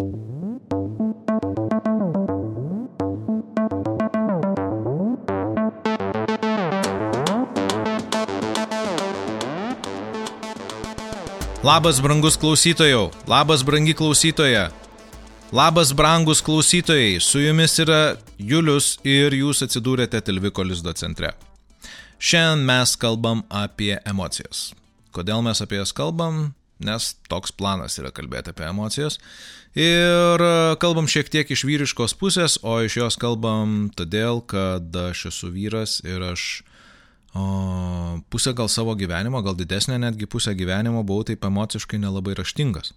Labas, brangus klausytojau, labas, brangi klausytoja, labas, brangus klausytojai, su jumis yra Julius ir jūs atsidūrėte Tilviko Lizdo centre. Šiandien mes kalbam apie emocijas. Kodėl mes apie jas kalbam? Nes toks planas yra kalbėti apie emocijas. Ir kalbam šiek tiek iš vyriškos pusės, o iš jos kalbam todėl, kad aš esu vyras ir aš o, pusę gal savo gyvenimo, gal didesnė netgi pusę gyvenimo buvau taip emociškai nelabai raštingas.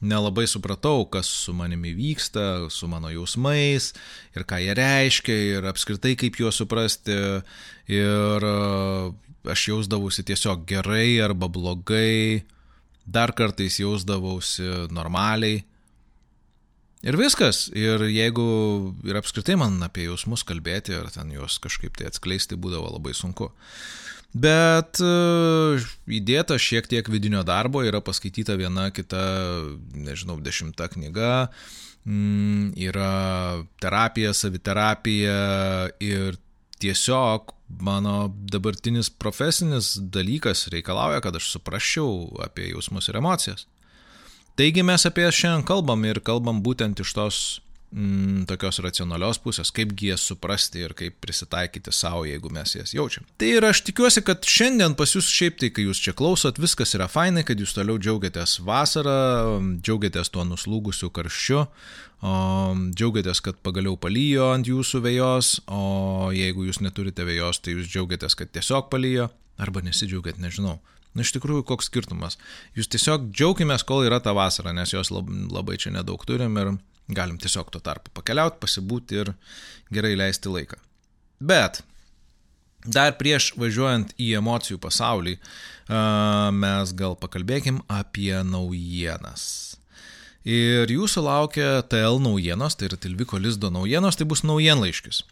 Nelabai supratau, kas su manimi vyksta, su mano jausmais ir ką jie reiškia ir apskritai kaip juos suprasti. Ir aš jausdavausi tiesiog gerai arba blogai, dar kartais jausdavausi normaliai. Ir viskas. Ir jeigu ir apskritai man apie jausmus kalbėti ar ten juos kažkaip tai atskleisti būdavo labai sunku. Bet uh, įdėta šiek tiek vidinio darbo, yra paskaityta viena kita, nežinau, dešimta knyga, mm, yra terapija, saviterapija ir tiesiog mano dabartinis profesinis dalykas reikalauja, kad aš suprasčiau apie jausmus ir emocijas. Taigi mes apie jas šiandien kalbam ir kalbam būtent iš tos mm, tokios racionalios pusės, kaipgi jas suprasti ir kaip prisitaikyti savo, jeigu mes jas jaučiam. Tai ir aš tikiuosi, kad šiandien pas jūs šiaip tai, kai jūs čia klausot, viskas yra fainai, kad jūs toliau džiaugiatės vasarą, džiaugiatės tuo nuslūgusiu karščiu, o, džiaugiatės, kad pagaliau palyjo ant jūsų vėjos, o jeigu jūs neturite vėjos, tai jūs džiaugiatės, kad tiesiog palyjo, arba nesidžiaugiat, nežinau. Na iš tikrųjų, koks skirtumas. Jūs tiesiog džiaugimės, kol yra ta vasara, nes jos labai čia nedaug turim ir galim tiesiog tuo tarpu pakeliauti, pasibūti ir gerai leisti laiką. Bet dar prieš važiuojant į emocijų pasaulį, mes gal pakalbėkim apie naujienas. Ir jūsų laukia TL naujienos, tai yra Tilviko Lizdo naujienos, tai bus naujienlaiškis.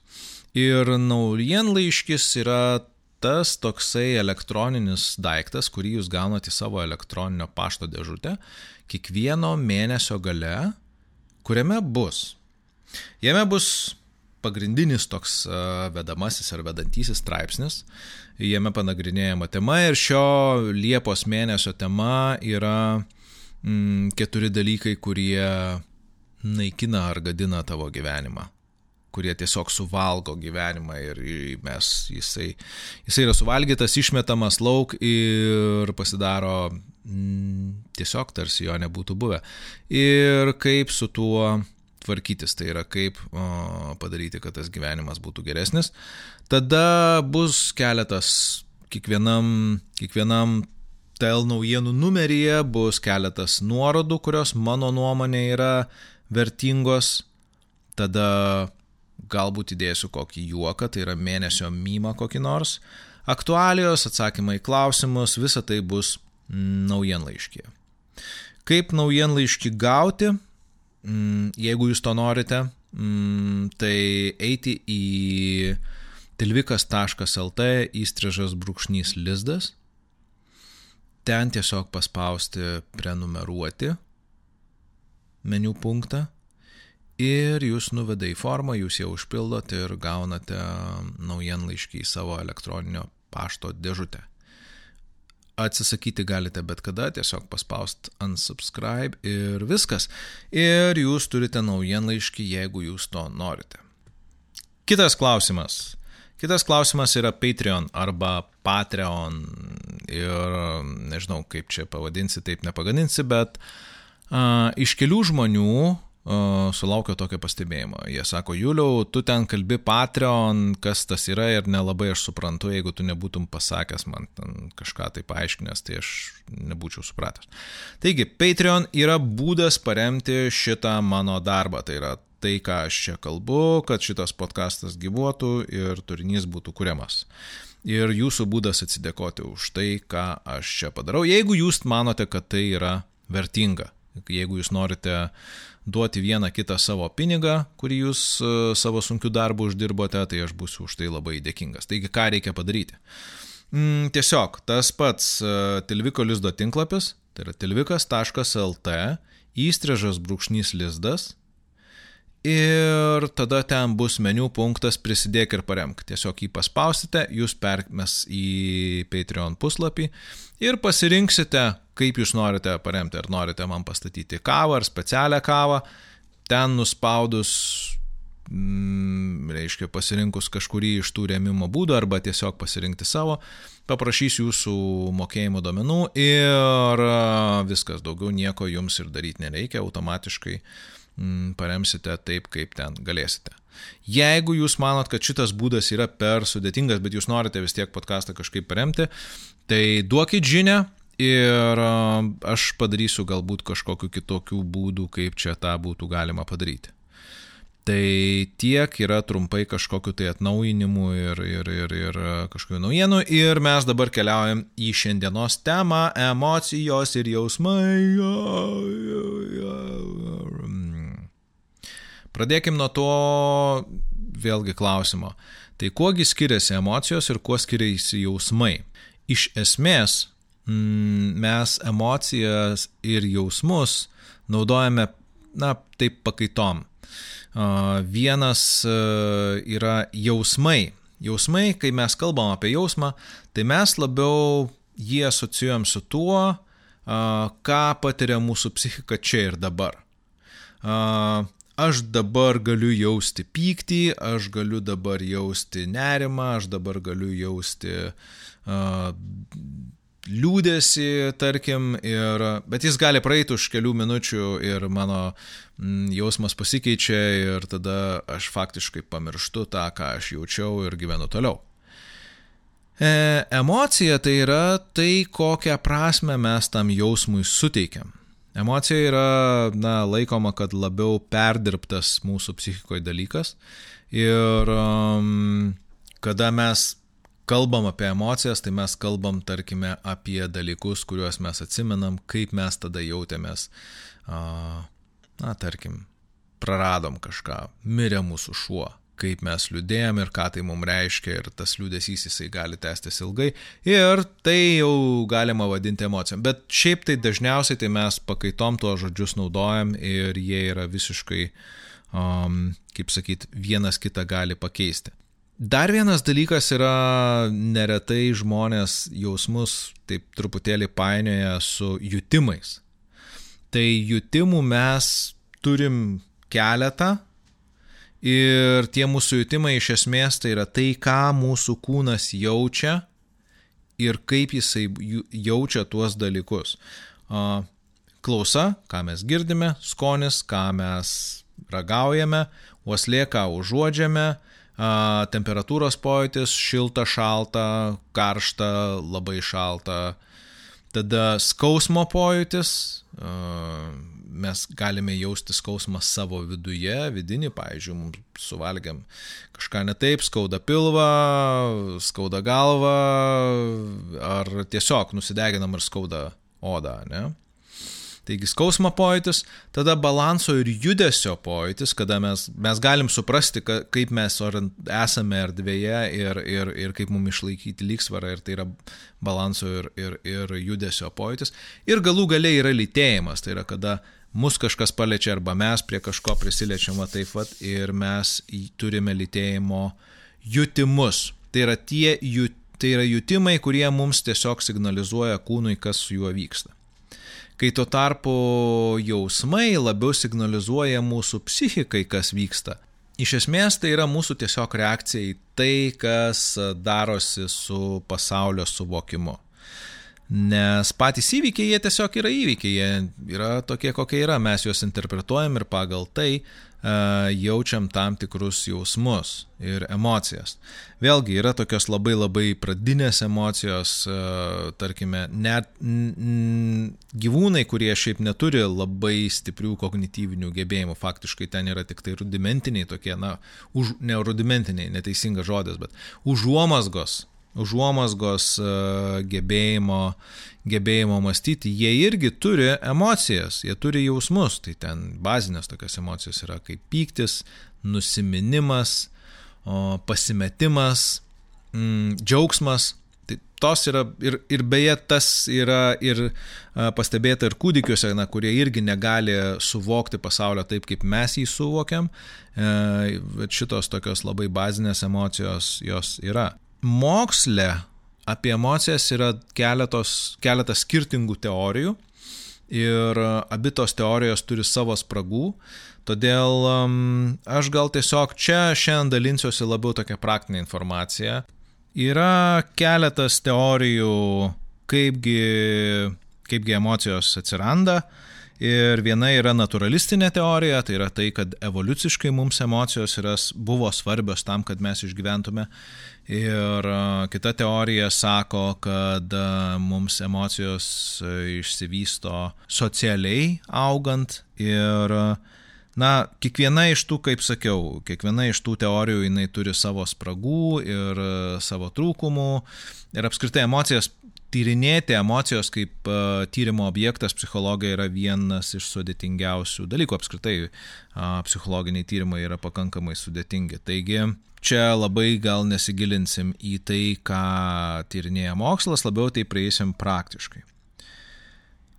Ir naujienlaiškis yra tas toksai elektroninis daiktas, kurį jūs gaunate į savo elektroninio pašto dėžutę kiekvieno mėnesio gale, kuriame bus. Jame bus pagrindinis toks vedamasis ar vedantysis straipsnis, jame panagrinėjama tema ir šio Liepos mėnesio tema yra mm, keturi dalykai, kurie naikina ar gadina tavo gyvenimą kurie tiesiog suvalgo gyvenimą ir mes, jisai, jisai yra suvalgytas, išmetamas lauk ir pasidaro mm, tiesiog tarsi jo nebūtų buvę. Ir kaip su tuo tvarkytis, tai yra kaip o, padaryti, kad tas gyvenimas būtų geresnis. Tada bus keletas, kiekvienam, kiekvienam TL naujienų numeryje bus keletas nuorodų, kurios mano nuomonė yra vertingos. Tada galbūt įdėsiu kokį juoką, tai yra mėnesio mymą kokį nors, aktualijos, atsakymai į klausimus, visa tai bus naujienlaiškė. Kaip naujienlaiškį gauti, mm, jeigu jūs to norite, mm, tai eiti į tilvikas.lt įstrižas brūkšnys lizdas, ten tiesiog paspausti prenumeruoti meniu punktą ir jūs nuveda į formą, jūs jau užpildot ir gaunate naujienlaiškį į savo elektroninio pašto dėžutę. Atsisakyti galite bet kada, tiesiog paspaust unsubscribe ir viskas. Ir jūs turite naujienlaiškį, jeigu jūs to norite. Kitas klausimas. Kitas klausimas yra Patreon arba Patreon ir nežinau, kaip čia pavadinsi, taip nepagadinsi, bet uh, iš kelių žmonių sulaukiau tokio pastebėjimo. Jie sako, Juliau, tu ten kalbi Patreon, kas tas yra ir nelabai aš suprantu, jeigu tu nebūtum pasakęs man kažką tai paaiškinęs, tai aš nebūčiau supratęs. Taigi, Patreon yra būdas paremti šitą mano darbą. Tai yra tai, ką aš čia kalbu, kad šitas podcastas gyvuotų ir turinys būtų kuriamas. Ir jūsų būdas atsidėkoti už tai, ką aš čia padarau, jeigu jūs manote, kad tai yra vertinga. Jeigu jūs norite duoti vieną kitą savo pinigą, kurį jūs e, savo sunkiu darbu uždirbote, tai aš būsiu už tai labai dėkingas. Taigi, ką reikia padaryti? Mm, tiesiog tas pats uh, Tilviko lizdo tinklapis, tai yra tilvikas.lt įstrižas brūkšnys lizdas ir tada ten bus meniu punktas prisidėk ir paremk. Tiesiog jį paspausite, jūs permes į Patreon puslapį ir pasirinksite, kaip jūs norite paremti. Ar norite man pastatyti kavą ar specialią kavą. Ten nuspaudus, mm, reiškia, pasirinkus kažkurį iš tų rėmimo būdų arba tiesiog pasirinkti savo, paprašys jūsų mokėjimo domenų ir viskas, daugiau nieko jums ir daryti nereikia, automatiškai uh, paremsite taip, kaip ten galėsite. Jeigu jūs manot, kad šitas būdas yra per sudėtingas, bet jūs norite vis tiek podcastą kažkaip paremti, tai duokit žinę ir aš padarysiu galbūt kažkokiu kitokių būdų, kaip čia tą būtų galima padaryti. Tai tiek yra trumpai kažkokiu tai atnaujinimu ir, ir, ir, ir kažkokiu naujienu. Ir mes dabar keliaujam į šiandienos temą - emocijos ir jausmai. Pradėkim nuo to vėlgi klausimo. Tai kuogi skiriasi emocijos ir kuo skiriasi jausmai? Iš esmės mm, mes emocijas ir jausmus naudojame, na, taip pakaitom. Vienas yra jausmai. Jausmai, kai mes kalbam apie jausmą, tai mes labiau jį asocijuojam su tuo, ką patiria mūsų psichika čia ir dabar aš dabar galiu jausti pyktį, aš galiu dabar jausti nerimą, aš dabar galiu jausti uh, liūdėsi, tarkim, ir, bet jis gali praeiti už kelių minučių ir mano mm, jausmas pasikeičia ir tada aš faktiškai pamirštu tą, ką aš jaučiau ir gyvenu toliau. E, emocija tai yra tai, kokią prasme mes tam jausmui suteikiam. Emocija yra na, laikoma, kad labiau perdirbtas mūsų psichikoje dalykas. Ir um, kada mes kalbam apie emocijas, tai mes kalbam, tarkime, apie dalykus, kuriuos mes atsimenam, kaip mes tada jautėmės. Na, tarkim, praradom kažką, mirė mūsų šuo, kaip mes liūdėjom ir ką tai mums reiškia ir tas liūdėsys jisai gali tęstis ilgai ir tai jau galima vadinti emocijom. Bet šiaip tai dažniausiai tai mes pakaitom tuos žodžius naudojam ir jie yra visiškai, um, kaip sakyt, vienas kitą gali pakeisti. Dar vienas dalykas yra neretai žmonės jausmus taip truputėlį painioja su jutimais. Tai jutimų mes turim keletą, Ir tie mūsų jutimai iš esmės tai yra tai, ką mūsų kūnas jaučia ir kaip jisai jaučia tuos dalykus. Klausa, ką mes girdime, skonis, ką mes ragaujame, uoslė, ką užuodžiame, temperatūros pojūtis, šilta, šalta, karšta, labai šalta. Tada skausmo pojūtis, mes galime jausti skausmą savo viduje, vidinį, pavyzdžiui, mums suvalgiam kažką netaip, skauda pilvą, skauda galvą, ar tiesiog nusideginam ir skauda odą, ne? Taigi skausmo pojūtis, tada balanso ir judesio pojūtis, kada mes, mes galim suprasti, ka, kaip mes esame erdvėje ir, ir, ir kaip mums išlaikyti lygsvarą ir tai yra balanso ir, ir, ir judesio pojūtis. Ir galų galiai yra lytėjimas, tai yra kada mus kažkas paliečia arba mes prie kažko prisiliečiama taip pat ir mes turime lytėjimo jutimus. Tai yra tie jut, tai yra jutimai, kurie mums tiesiog signalizuoja kūnui, kas su juo vyksta. Kai tuo tarpu jausmai labiau signalizuoja mūsų psichikai, kas vyksta. Iš esmės tai yra mūsų tiesiog reakcija į tai, kas darosi su pasaulio suvokimu. Nes patys įvykiai, jie tiesiog yra įvykiai, jie yra tokie, kokie yra, mes juos interpretuojam ir pagal tai uh, jaučiam tam tikrus jausmus ir emocijas. Vėlgi yra tokios labai labai pradinės emocijos, uh, tarkime, net gyvūnai, kurie šiaip neturi labai stiprių kognityvinių gebėjimų, faktiškai ten yra tik tai rudimentiniai tokie, na, už, ne rudimentiniai, neteisingas žodis, bet užuomasgos užuomasgos e, gebėjimo, gebėjimo mąstyti, jie irgi turi emocijas, jie turi jausmus, tai ten bazinės tokios emocijos yra kaip pyktis, nusiminimas, pasimetimas, mm, džiaugsmas, Tai tos yra, ir, ir beje, tas yra ir pastebėta ir kūdikiuose, na, kurie irgi negali suvokti pasaulio taip, kaip mes jį suvokiam, bet šitos tokios labai bazinės emocijos jos yra. Moksle apie emocijas yra keletos, keletas skirtingų teorijų ir abi tos teorijos turi savo spragų, todėl aš gal tiesiog čia šiandien dalinsiuosi labiau tokią praktinę informaciją, Yra keletas teorijų, kaipgi, kaipgi emocijos atsiranda. Ir viena yra naturalistinė teorija, tai yra tai, kad evoliuciškai mums emocijos yra, buvo svarbios tam, kad mes išgyventume. Ir kita teorija sako, kad mums emocijos išsivysto socialiai augant ir Na, kiekviena iš tų, kaip sakiau, kiekviena iš tų teorijų jinai turi savo spragų ir savo trūkumų. Ir apskritai emocijas, tyrinėti emocijos kaip uh, tyrimo objektas psichologai yra vienas iš sudėtingiausių dalykų. Apskritai uh, psichologiniai tyrimai yra pakankamai sudėtingi. Taigi čia labai gal nesigilinsim į tai, ką tyrinėja mokslas, labiau tai prieisim praktiškai.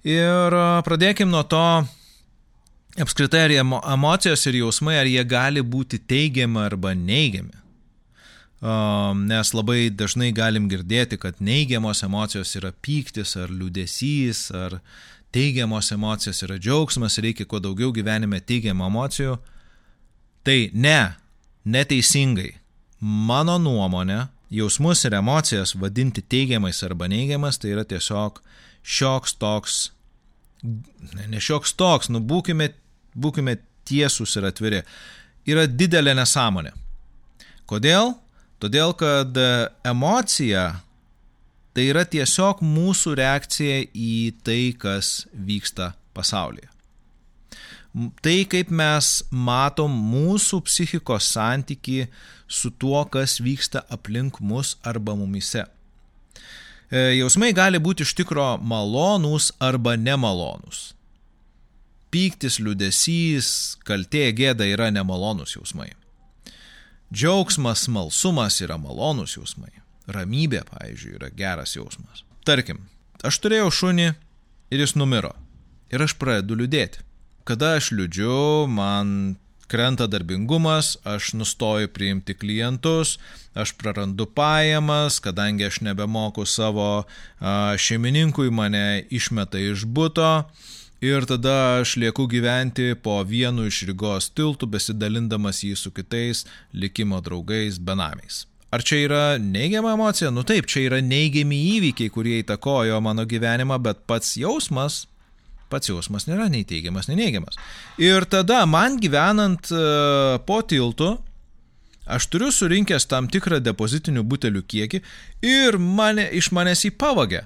Ir uh, pradėkim nuo to, apskritai ar emocijos ir jausmai, ar jie gali būti teigiami arba neigiami. Nes labai dažnai galim girdėti, kad neigiamos emocijos yra pyktis ar liūdėsys, ar teigiamos emocijos yra džiaugsmas, reikia kuo daugiau gyvenime teigiamų emocijų. Tai ne, neteisingai. Mano nuomonė, jausmus ir emocijas vadinti teigiamais arba neigiamas, tai yra tiesiog šioks toks, ne šioks toks, nu būkime būkime tiesūs ir atviri, yra didelė nesąmonė. Kodėl? Todėl, kad e, emocija tai yra tiesiog mūsų reakcija į tai, kas vyksta pasaulyje. Tai, kaip mes matom mūsų psichikos santyki su tuo, kas vyksta aplink mus arba mumise. E, jausmai gali būti iš tikro malonūs arba nemalonūs. Pyktis, liudesys, kaltė, gėda yra nemalonus jausmai. Džiaugsmas, smalsumas yra malonus jausmai. Ramybė, pavyzdžiui, yra geras jausmas. Tarkim, aš turėjau šunį ir jis numiro. Ir aš pradedu liūdėti. Kada aš liūdžiu, man krenta darbingumas, aš nustoju priimti klientus, aš prarandu pajamas, kadangi aš nebemoku savo šeimininkui, mane išmeta iš būto Ir tada aš lieku gyventi po vienu iš Rygos tiltų, besidalindamas jį su kitais likimo draugais, benamiais. Ar čia yra neigiama emocija? Nu taip, čia yra neigiami įvykiai, kurie įtakojo mano gyvenimą, bet pats jausmas, pats jausmas nėra nei teigiamas, nei neigiamas. Ir tada man gyvenant uh, po tiltu, aš turiu surinkęs tam tikrą depozitinių butelių kiekį ir mane, iš manęs jį pavagė.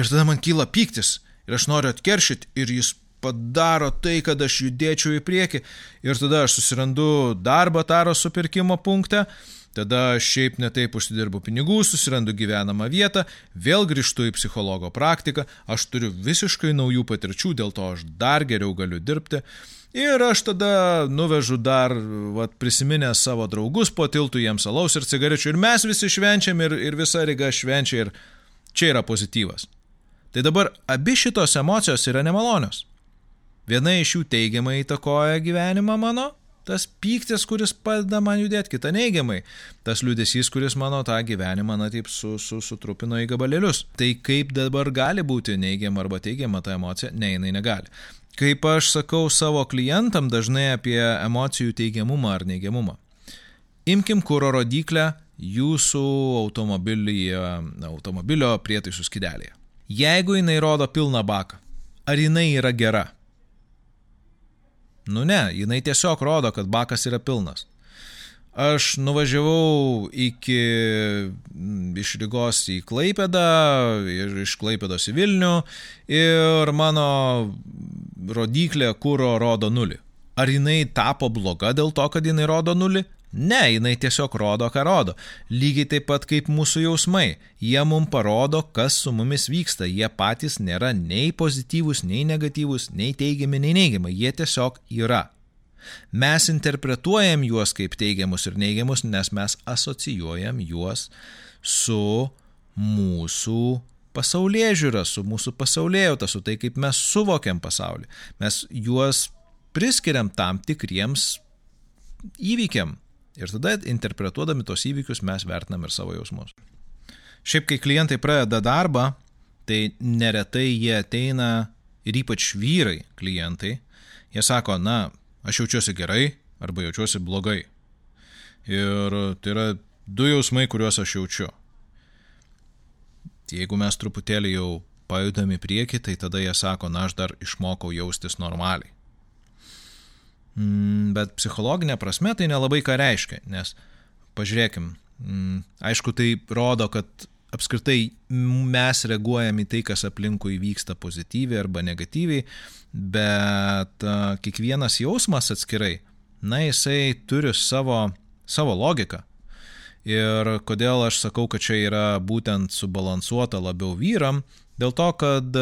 Ir tada man kyla pyktis ir aš noriu atkeršyti ir jis padaro tai, kad aš judėčiau į priekį ir tada aš susirandu darbą taros supirkimo punkte, tada šiaip netaip užsidirbu pinigų, susirandu gyvenamą vietą, vėl grįžtu į psichologo praktiką, aš turiu visiškai naujų patirčių, dėl to aš dar geriau galiu dirbti. Ir aš tada nuvežu dar, vat, prisiminęs savo draugus po tiltų jiems alaus ir cigarečių ir mes visi švenčiam ir, ir visa ryga švenčia ir čia yra pozityvas. Tai dabar abi šitos emocijos yra nemalonios. Viena iš jų teigiamai įtakoja gyvenimą mano, tas pyktis, kuris padeda man judėti, kita neigiamai, tas liūdėsys, kuris mano tą gyvenimą, na taip, su, su, sutrupino į gabalėlius. Tai kaip dabar gali būti neigiama arba teigiama ta emocija? Ne, jinai negali. Kaip aš sakau savo klientam dažnai apie emocijų teigiamumą ar neigiamumą. Imkim kūro rodiklę jūsų automobilio prietaisų skidelėje. Jeigu jinai rodo pilną baką, ar jinai yra gera? Nu ne, jinai tiesiog rodo, kad bakas yra pilnas. Aš nuvažiavau iki, iš Rygos į Klaipėdą ir iš Klaipėdos į Vilnių ir mano rodiklė kūro rodo nulį. Ar jinai tapo bloga dėl to, kad jinai rodo nulį? Ne, jinai tiesiog rodo, ką rodo. Lygiai taip pat kaip mūsų jausmai. Jie mums parodo, kas su mumis vyksta. Jie patys nėra nei pozityvūs, nei negatyvūs, nei teigiami, nei neigiami. Jie tiesiog yra. Mes interpretuojam juos kaip teigiamus ir neigiamus, nes mes asocijuojam juos su mūsų pasaulyje žiūra, su mūsų pasaulėjauta, su tai, kaip mes suvokiam pasaulį. Mes juos priskiriam tam tikriems įvykiam. Ir tada interpretuodami tos įvykius mes vertinam ir savo jausmus. Šiaip, kai klientai pradeda darbą, tai neretai jie ateina ir ypač vyrai klientai, jie sako, na, aš jaučiuosi gerai arba jaučiuosi blogai. Ir tai yra du jausmai, kuriuos aš jaučiu. Jeigu mes truputėlį jau pajudam į priekį, tai tada jie sako, na aš dar išmokau jaustis normaliai. Mm, bet psichologinė prasme tai nelabai ką reiškia, nes pažiūrėkim, mm, aišku, tai rodo, kad apskritai mes reaguojam į tai, kas aplinkui vyksta pozityviai arba negatyviai, bet kiekvienas jausmas atskirai, na, jisai turi savo, savo logiką. Ir kodėl aš sakau, kad čia yra būtent subalansuota labiau vyram, dėl to, kad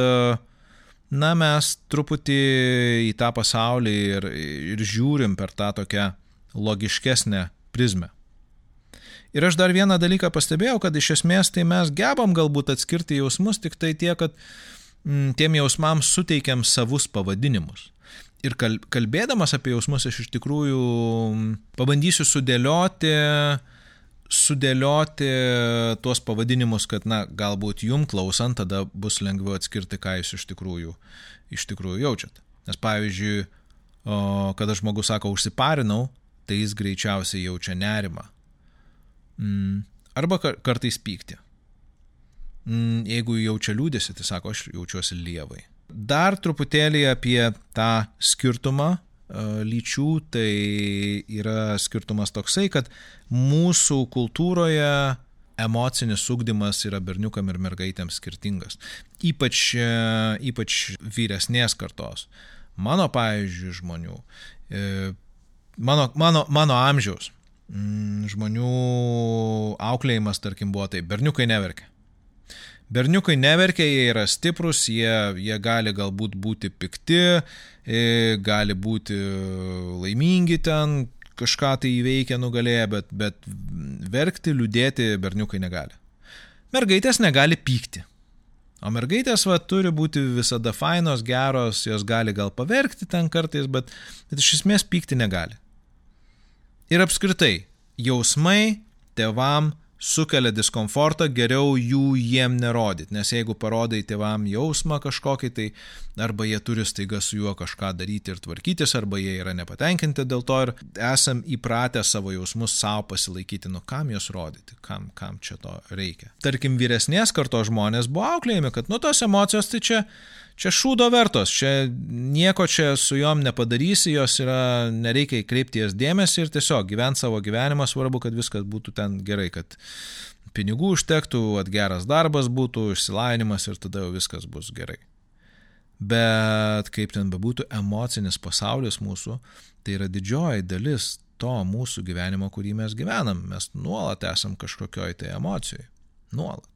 na, mes truputį į tą pasaulį ir, ir žiūrim per tą tokią logiškesnę prizmę. Ir aš dar vieną dalyką pastebėjau, kad iš esmės tai mes gebam galbūt atskirti jausmus, tik tai tie, kad mm, tiem jausmams suteikiam savus pavadinimus. Ir kalbėdamas apie jausmus, aš iš tikrųjų mm, pabandysiu sudėlioti uh, sudėlioti tuos pavadinimus, kad, na, galbūt jum klausant, tada bus lengviau atskirti, ką jūs iš tikrųjų, iš tikrųjų jaučiat. Nes pavyzdžiui, kada žmogus sako užsiparinau, tai jis greičiausiai jaučia nerimą. Mm, arba kartais pykti. Mm, jeigu jaučia liūdėsi, tai sako, aš jaučiuosi lievai. Dar truputėlį apie tą skirtumą lyčių, tai yra skirtumas toksai, kad mūsų kultūroje emocinis ūkdymas yra berniukam ir mergaitėms skirtingas. Ypač, e, ypač vyresnės kartos. Mano, pavyzdžiui, žmonių, e, mano, mano, mano amžiaus mm, žmonių auklėjimas, tarkim, buvo tai, berniukai neverkia. Berniukai neverkia, jie yra stiprus, jie, jie gali galbūt būti pikti, e, gali būti laimingi ten, kažką tai įveikę, nugalėję, bet, bet verkti, liūdėti berniukai negali. Mergaitės negali pykti. O mergaitės va, turi būti visada fainos, geros, jos gali gal paverkti ten kartais, bet, bet iš esmės pykti negali. Ir apskritai, jausmai tevam sukelia diskomfortą, geriau jų jiem nerodyti, nes jeigu parodai tėvam jausmą kažkokį, tai arba jie turi staiga su juo kažką daryti ir tvarkytis, arba jie yra nepatenkinti dėl to ir esam įpratę savo jausmus savo pasilaikyti, nu kam juos rodyti, kam, kam čia to reikia. Tarkim, vyresnės kartos žmonės buvo auklėjami, kad nu tos emocijos tai čia čia šūdo vertos, čia nieko čia su juom nepadarysi, jos yra, nereikia įkreipti jas dėmesį ir tiesiog gyventi savo gyvenimą, svarbu, kad viskas būtų ten gerai, kad pinigų užtektų, kad geras darbas būtų, išsilavinimas ir tada jau viskas bus gerai. Bet kaip ten bebūtų, emocinis pasaulis mūsų, tai yra didžioji dalis to mūsų gyvenimo, kurį mes gyvenam. Mes nuolat esam kažkokioj tai emocijoje. Nuolat.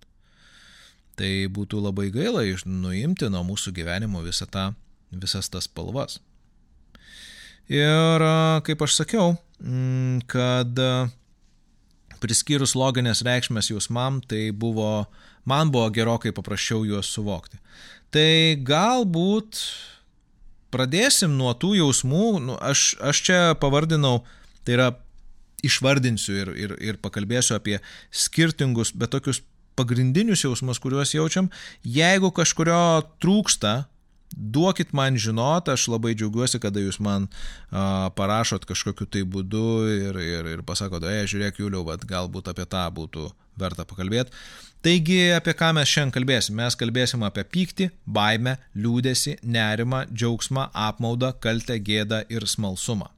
Tai būtų labai gaila nuimti nuo mūsų gyvenimo visą tą, visas tas spalvas. Ir kaip aš sakiau, mm, kad priskyrus loginės reikšmės jausmam, tai buvo, man buvo gerokai paprasčiau juos suvokti. Tai galbūt pradėsim nuo tų jausmų, nu, aš, aš čia pavardinau, tai yra išvardinsiu ir, ir, ir pakalbėsiu apie skirtingus, bet tokius pagrindinius jausmus, kuriuos jaučiam. Jeigu kažkurio trūksta, duokit man žinot, aš labai džiaugiuosi, kada jūs man a, parašot kažkokiu tai būdu ir, ir, ir pasakot, e, žiūrėk, Juliau, vat, galbūt apie tą būtų verta pakalbėti. Taigi, apie ką mes šiandien kalbėsim? Mes kalbėsim apie pyktį, baimę, liūdėsi, nerimą, džiaugsmą, apmaudą, kaltę, gėdą ir smalsumą.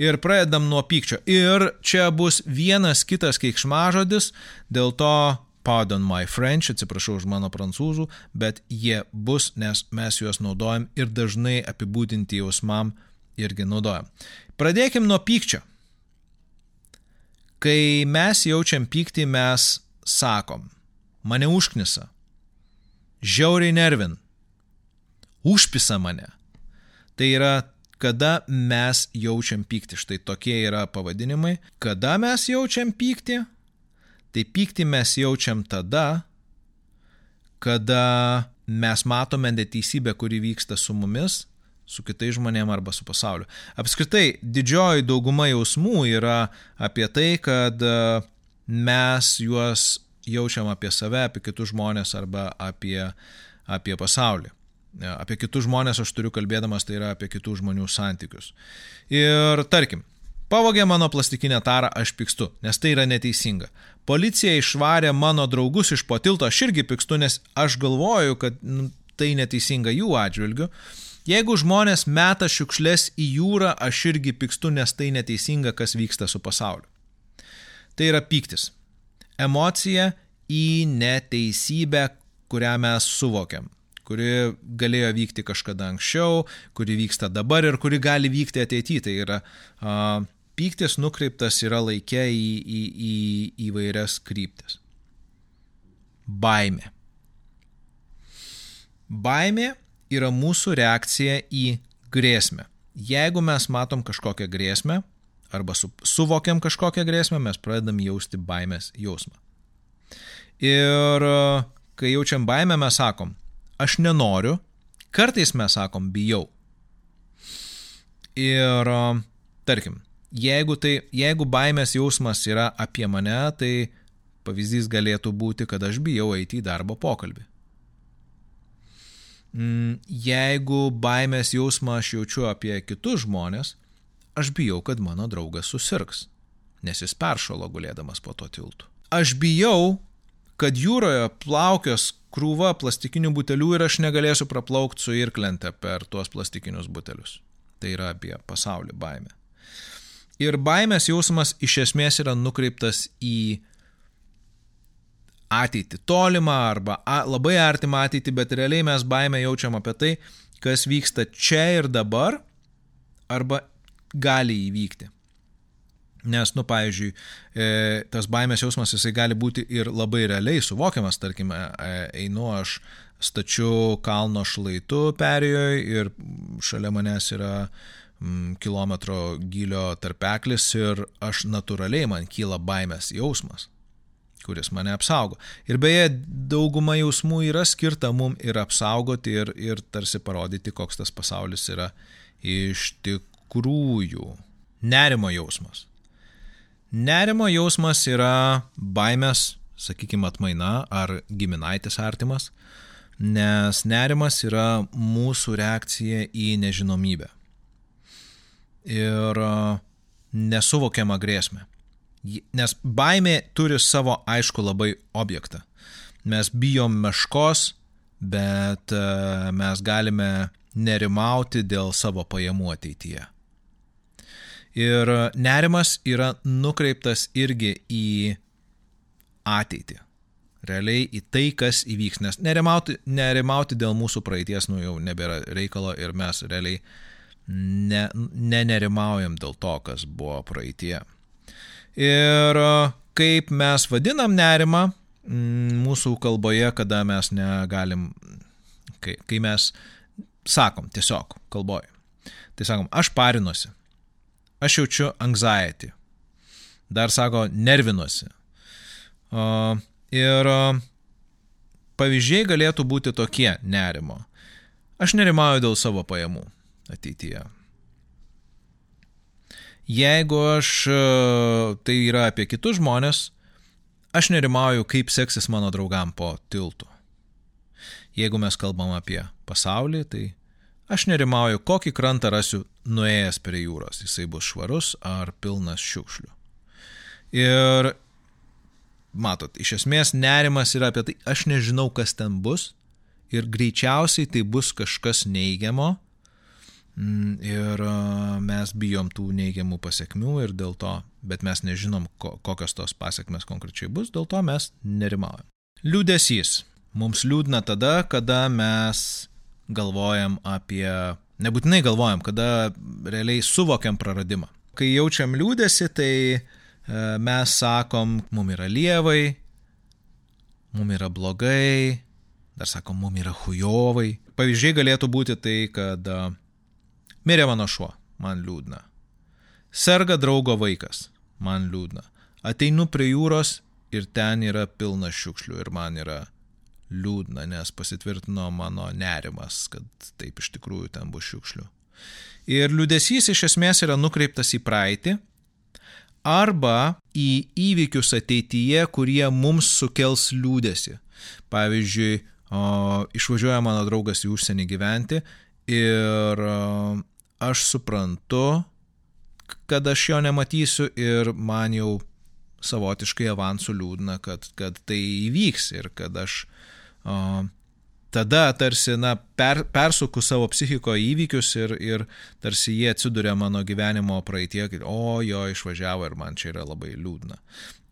Ir pradedam nuo pykčio. Ir čia bus vienas kitas keiksmažodis, dėl to, pardon my French, atsiprašau už mano prancūzų, bet jie bus, nes mes juos naudojam ir dažnai apibūdinti jausmam irgi naudojam. Pradėkim nuo pykčio. Kai mes jaučiam pyktį, mes sakom, mane užknisa, žiauriai nervin, užpisa mane. Tai yra kada mes jaučiam pyktį. Štai tokie yra pavadinimai. Kada mes jaučiam pyktį? Tai pyktį mes jaučiam tada, kada mes matome neteisybę, kuri vyksta su mumis, su kitais žmonėmis arba su pasauliu. Apskritai, didžioji dauguma jausmų yra apie tai, kad e, mes juos jaučiam apie save, apie kitus žmonės arba apie, apie pasaulį. Apie kitus žmonės aš turiu kalbėdamas, tai yra apie kitų žmonių santykius. Ir tarkim, pavogė mano plastikinę tarą, aš pykstu, nes tai yra neteisinga. Policija išvarė mano draugus iš po tilto, aš irgi pykstu, nes aš galvoju, kad nu, tai neteisinga jų atžvilgiu. Jeigu žmonės meta šiukšlės į jūrą, aš irgi pykstu, nes tai neteisinga, kas vyksta su pasauliu. Tai yra pyktis. Emocija į neteisybę, kurią mes suvokiam kuri galėjo vykti kažkada anksčiau, kuri vyksta dabar ir kuri gali vykti ateityje. Tai yra uh, pyktis nukreiptas yra laikė į, į, į įvairias kryptis. Baimė. Baimė yra mūsų reakcija į grėsmę. Jeigu mes matom kažkokią grėsmę arba su, suvokiam kažkokią grėsmę, mes pradedam jausti baimės jausmą. Ir kai jaučiam baimę, mes sakom, aš nenoriu, kartais mes sakom, bijau. Ir tarkim, jeigu, tai, jeigu baimės jausmas yra apie mane, tai pavyzdys galėtų būti, kad aš bijau eiti į darbo pokalbį. Mm, jeigu baimės jausmą aš jaučiu apie kitus žmonės, aš bijau, kad mano draugas susirgs, nes jis peršalo gulėdamas po to tiltu. Aš bijau, kad jūroje plaukios krūva plastikinių butelių ir aš negalėsiu praplaukti su irklente per tuos plastikinius butelius. Tai yra apie pasaulį baimę. Ir baimės jausmas iš esmės yra nukreiptas į ateitį, tolimą arba labai artimą ateitį, bet realiai mes baimę jaučiam apie tai, kas vyksta čia ir dabar arba gali įvykti. Nes, nu, pavyzdžiui, e, tas baimės jausmas jisai gali būti ir labai realiai suvokiamas, tarkime, e, einu aš stačiu kalno šlaitu perėjoje ir šalia manęs yra mm, kilometro gilio tarpeklis ir aš natūraliai man kyla baimės jausmas kuris mane apsaugo. Ir beje, dauguma jausmų yra skirta mum ir apsaugoti ir, ir tarsi parodyti, koks tas pasaulis yra iš tikrųjų. Nerimo jausmas. Nerimo jausmas yra baimės, sakykime, atmaina ar giminaitis artimas, nes nerimas yra mūsų reakcija į nežinomybę ir nesuvokiamą grėsmę. Nes baimė turi savo aišku labai objektą. Mes bijom meškos, bet e, mes galime nerimauti dėl savo pajamų ateityje. Ir nerimas yra nukreiptas irgi į ateitį. Realiai į tai, kas įvyks. Nes nerimauti, nerimauti dėl mūsų praeities, nu jau nebėra reikalo ir mes realiai ne, nenerimaujam dėl to, kas buvo praeitie. Ir kaip mes vadinam nerimą mūsų kalboje, kada mes negalim, kai, kai mes sakom tiesiog kalboje. Tai sakom, aš parinuosi, aš jaučiu anxiety, dar sako, nervinuosi. Ir pavyzdžiai galėtų būti tokie nerimo. Aš nerimauju dėl savo pajamų ateityje. Jeigu aš, tai yra apie kitus žmonės, aš nerimauju, kaip seksis mano draugam po tiltu. Jeigu mes kalbam apie pasaulį, tai aš nerimauju, kokį krantą rasiu nuėjęs prie jūros. Jisai bus švarus ar pilnas šiukšlių. Ir matot, iš esmės nerimas yra apie tai, aš nežinau, kas ten bus ir greičiausiai tai bus kažkas neigiamo Mm, ir mes bijom tų neigiamų pasiekmių ir dėl to, bet mes nežinom, kokios tos pasiekmes konkrečiai bus, dėl to mes nerimaujam. Liūdėsys. Mums liūdna tada, kada mes galvojam apie, nebūtinai galvojam, kada realiai suvokiam praradimą. Kai jaučiam liūdėsi, tai e, mes sakom, mum yra lievai, mum yra blogai, dar sakom, mum yra hujovai. Pavyzdžiai galėtų būti tai, kad Mirė mano šuo, man liūdna. Serga draugo vaikas, man liūdna. Ateinu prie jūros ir ten yra pilna šiukšlių ir man yra liūdna, nes pasitvirtino mano nerimas, kad taip iš tikrųjų ten bus šiukšlių. Ir liūdėsys iš esmės yra nukreiptas į praeitį arba į įvykius ateityje, kurie mums sukels liūdėsi. Pavyzdžiui, išvažiuoja mano draugas į užsienį gyventi ir aš suprantu, kad aš jo nematysiu ir man jau savotiškai avansų liūdna, kad, kad tai įvyks ir kad aš o, tada tarsi, na, per, persuku savo psichiko įvykius ir, ir tarsi jie atsiduria mano gyvenimo praeitie, kad, o jo išvažiavo ir man čia yra labai liūdna.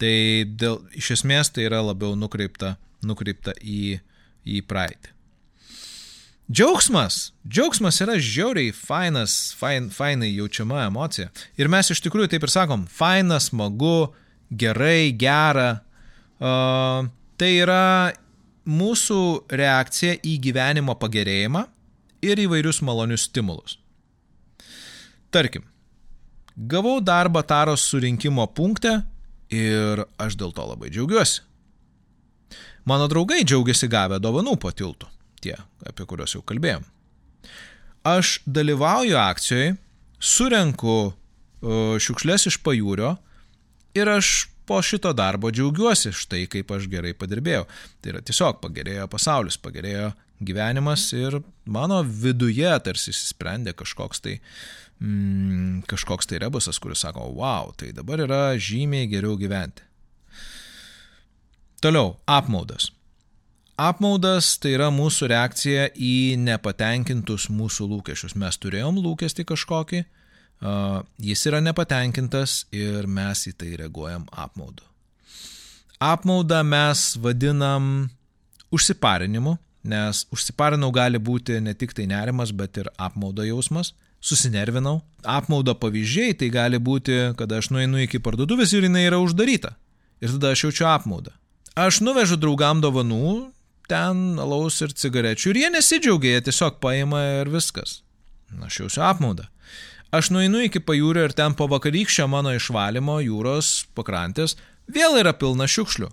Tai dėl, iš esmės tai yra labiau nukreipta, nukreipta į, į praeitį. Džiaugsmas. Džiaugsmas yra žiauriai fainas, fain, fainai jaučiama emocija. Ir mes iš tikrųjų taip ir sakom, fainas, smagu, gerai, gera. Uh, tai yra mūsų reakcija į gyvenimo pagerėjimą ir įvairius malonius stimulus. Tarkim, gavau darbą taros surinkimo punkte ir aš dėl to labai džiaugiuosi. Mano draugai džiaugiasi gavę dovanų po tiltu tie, apie kuriuos jau kalbėjom. Aš dalyvauju akcijoje, surenku šiukšlės iš pajūrio ir aš po šito darbo džiaugiuosi štai kaip aš gerai padirbėjau. Tai yra tiesiog pagerėjo pasaulis, pagerėjo gyvenimas ir mano viduje tarsi įsisprendė kažkoks tai, mm, kažkoks tai rebusas, kuris sako, wow, tai dabar yra žymiai geriau gyventi. Toliau, apmaudas. Apmaudas tai yra mūsų reakcija į nepatenkintus mūsų lūkesčius. Mes turėjom lūkesti kažkokį, jis yra nepatenkintas ir mes į tai reaguojam apmaudu. Apmaudą mes vadinam užsiparinimu, nes užsiparinau gali būti ne tik tai nerimas, bet ir apmaudo jausmas. Susinervinau. Apmaudo pavyzdžiai tai gali būti, kad aš nueinu iki parduotuvės ir jinai yra uždaryta. Ir tada aš jaučiu apmaudą. Aš nuvežu draugam dovanų, ten alaus ir cigarečių ir jie nesidžiaugia, jie tiesiog paima ir viskas. Aš jausiu apmaudą. Aš nueinu iki pajūrio ir ten po vakarykščio mano išvalymo jūros pakrantės vėl yra pilna šiukšlių.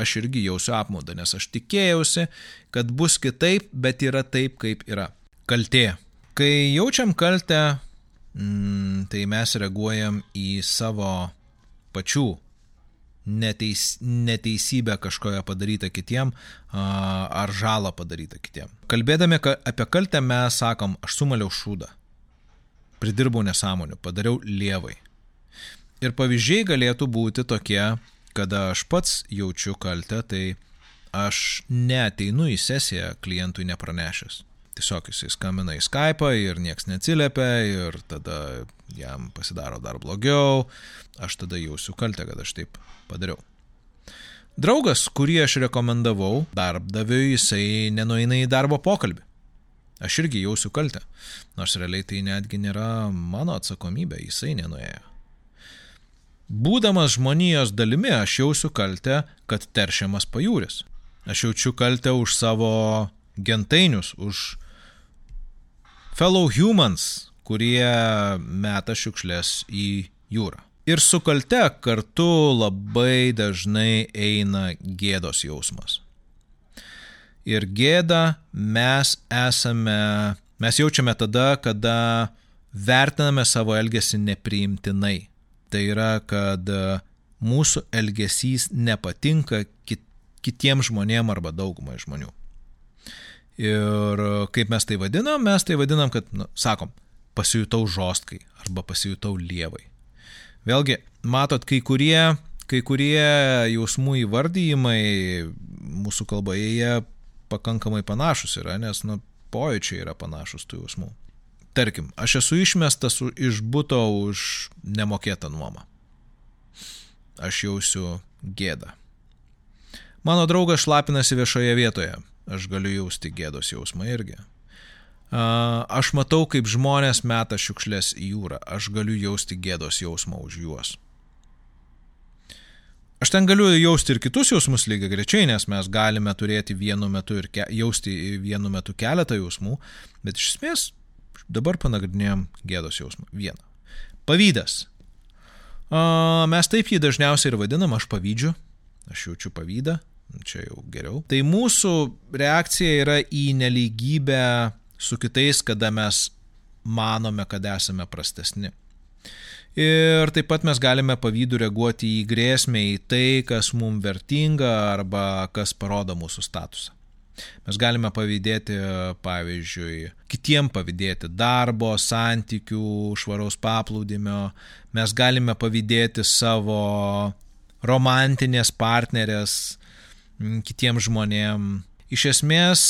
Aš irgi jausiu apmaudą, nes aš tikėjausi, kad bus kitaip, bet yra taip, kaip yra. Kaltė. Kai jaučiam kaltę, mm, tai mes reaguojam į savo pačių neteis, neteisybę kažkoje padarytą kitiem ar žalą padarytą kitiem. Kalbėdami apie kaltę mes sakom, aš sumaliau šūdą, pridirbau nesąmonių, padariau lievai. Ir pavyzdžiai galėtų būti tokie, kada aš pats jaučiu kaltę, tai aš neteinu į sesiją klientui nepranešęs. Tiesiog jisai skambina į Skype ir nieks neatsiliepia ir tada jam pasidaro dar blogiau, aš tada jausiu kaltę, kad aš taip padariau. Draugas, kurį aš rekomendavau darbdaviui, jisai nenueina į darbo pokalbį. Aš irgi jausiu kaltę, nors realiai tai netgi nėra mano atsakomybė, jisai nenuėjo. Būdamas žmonijos dalimi, aš jausiu kaltę, kad teršiamas pajūris. Aš jaučiu kaltę už savo gentainius, už fellow humans, kurie meta šiukšlės į jūrą. Ir su kalte kartu labai dažnai eina gėdos jausmas. Ir gėdą mes esame, mes jaučiame tada, kada vertiname savo elgesį nepriimtinai. Tai yra, kad mūsų elgesys nepatinka kit, kitiems žmonėms arba daugumai žmonių. Ir kaip mes tai vadinam, mes tai vadinam, kad, nu, sakom, pasijutau žostkai arba pasijutau lievai. Vėlgi, matot, kai kurie, kai kurie jausmų įvardyjimai mūsų kalboje pakankamai panašus yra, nes nu, pojūčiai yra panašus tų jausmų. Tarkim, aš esu išmestas iš būto už nemokėtą nuomą. Aš jausiu gėdą. Mano draugas šlapinasi viešoje vietoje. Aš galiu jausti gėdos jausmą irgi. Aš matau, kaip žmonės meta šiukšlės į jūrą. Aš galiu jausti gėdos jausmą už juos. Aš ten galiu jausti ir kitus jausmus lygiai grečiai, nes mes galime turėti vienu metu ir ke, jausti vienu metu keletą jausmų, bet iš esmės dabar panagrinėjom gėdos jausmą. Vieną. Pavydas. Mes taip jį dažniausiai ir vadinam, aš pavydžiu. aš jaučiu pavydą, čia jau geriau. Tai mūsų reakcija yra į neligybę su kitais, kada mes manome, kad esame prastesni. Ir taip pat mes galime pavydų reaguoti į grėsmę, į tai, kas mums vertinga arba kas parodo mūsų statusą. Mes galime pavydėti, pavyzdžiui, kitiem pavydėti darbo, santykių, švaraus paplūdimio, mes galime pavydėti savo romantinės partnerės kitiems žmonėms. Iš esmės,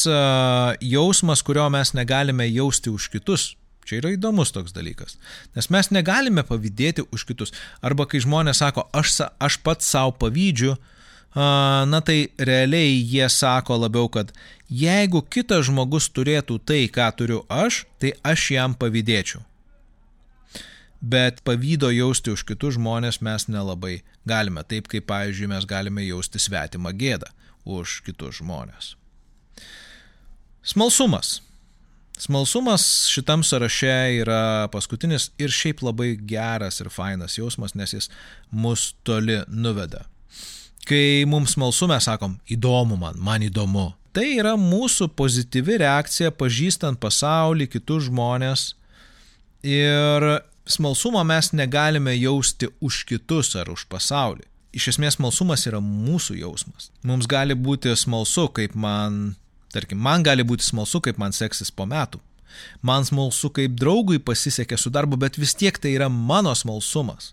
jausmas, kurio mes negalime jausti už kitus, Čia yra įdomus toks dalykas. Nes mes negalime pavydėti už kitus. Arba kai žmonės sako, aš, aš pats savo pavydžiu, na tai realiai jie sako labiau, kad jeigu kitas žmogus turėtų tai, ką turiu aš, tai aš jam pavydėčiau. Bet pavydo jausti už kitus žmonės mes nelabai galime, taip kaip, pavyzdžiui, mes galime jausti svetimą gėdą už kitus žmonės. Smalsumas. Smalsumas šitam sąraše yra paskutinis ir šiaip labai geras ir fainas jausmas, nes jis mus toli nuveda. Kai mums smalsu, mes sakom, įdomu man, man įdomu. Tai yra mūsų pozityvi reakcija pažįstant pasaulį, kitus žmonės. Ir smalsumą mes negalime jausti už kitus ar už pasaulį. Iš esmės smalsumas yra mūsų jausmas. Mums gali būti smalsu, kaip man Tarkim, man gali būti smalsu, kaip man seksis po metų. Man smalsu, kaip draugui pasisekė su darbu, bet vis tiek tai yra mano smalsumas.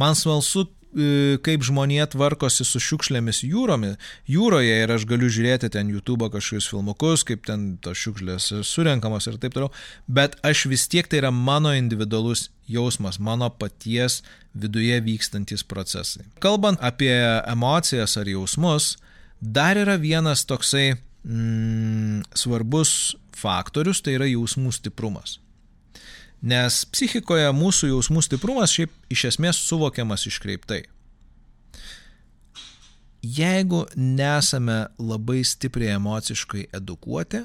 Man smalsu, e, kaip žmonė tvarkosi su šiukšlėmis jūromi, jūroje ir aš galiu žiūrėti ten YouTube kažkokius filmukus, kaip ten tos šiukšlės surenkamos ir taip toliau, bet aš vis tiek tai yra mano individualus jausmas, mano paties viduje vykstantis procesai. Kalbant apie emocijas ar jausmus, dar yra vienas toksai mm, svarbus faktorius tai yra jausmų stiprumas. Nes psichikoje mūsų jausmų stiprumas šiaip iš esmės suvokiamas iškreiptai. Jeigu nesame labai stipriai emociškai edukuoti,